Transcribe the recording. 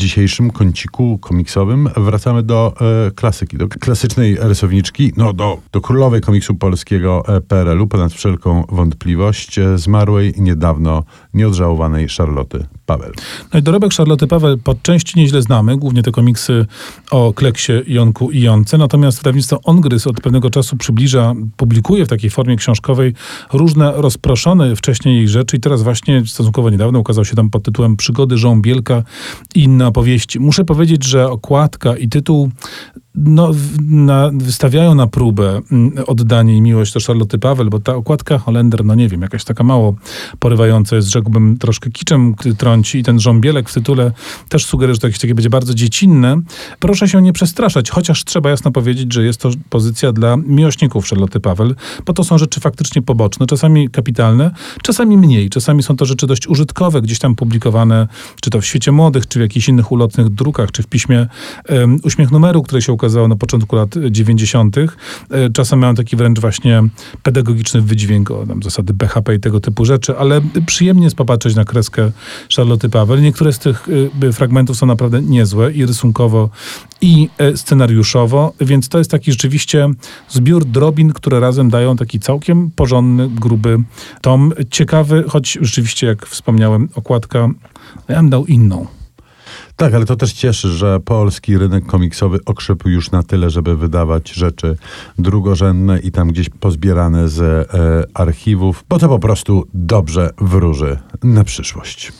dzisiejszym kąciku komiksowym wracamy do e, klasyki, do klasycznej rysowniczki, no do, do królowej komiksu polskiego e, PRL-u, ponad wszelką wątpliwość, e, zmarłej niedawno nieodżałowanej Charlotte Paweł. No i dorobek Charlotte Paweł pod części nieźle znamy, głównie te komiksy o Kleksie, Jonku i Jonce, natomiast wydawnictwo Ongrys od pewnego czasu przybliża, publikuje w takiej formie książkowej różne rozproszone wcześniej jej rzeczy i teraz właśnie stosunkowo niedawno ukazał się tam pod tytułem Przygody Żąbielka i inne opowieści. Muszę powiedzieć, że okładka i tytuł no, na, wystawiają na próbę mm, oddanie i miłość do Charlotte Paweł, bo ta okładka Holender, no nie wiem, jakaś taka mało porywająca jest, rzekłbym, troszkę kiczem trąci i ten żąbielek w tytule też sugeruje, że to jakieś takie będzie bardzo dziecinne. Proszę się nie przestraszać, chociaż trzeba jasno powiedzieć, że jest to pozycja dla miłośników Charlotte Paweł, bo to są rzeczy faktycznie poboczne, czasami kapitalne, czasami mniej, czasami są to rzeczy dość użytkowe, gdzieś tam publikowane, czy to w Świecie Młodych, czy w jakichś innych ulotnych drukach, czy w piśmie um, Uśmiech Numeru, które się na początku lat 90. E, czasem mają taki wręcz właśnie pedagogiczny wydźwięk o tam, zasady BHP i tego typu rzeczy, ale przyjemnie jest popatrzeć na kreskę Charlotte Paweł. Niektóre z tych y, fragmentów są naprawdę niezłe i rysunkowo, i e, scenariuszowo, więc to jest taki rzeczywiście zbiór drobin, które razem dają taki całkiem porządny, gruby tom. Ciekawy, choć rzeczywiście, jak wspomniałem, okładka, ja bym dał inną. Tak, ale to też cieszy, że polski rynek komiksowy okrzepł już na tyle, żeby wydawać rzeczy drugorzędne i tam gdzieś pozbierane z e, archiwów, bo to po prostu dobrze wróży na przyszłość.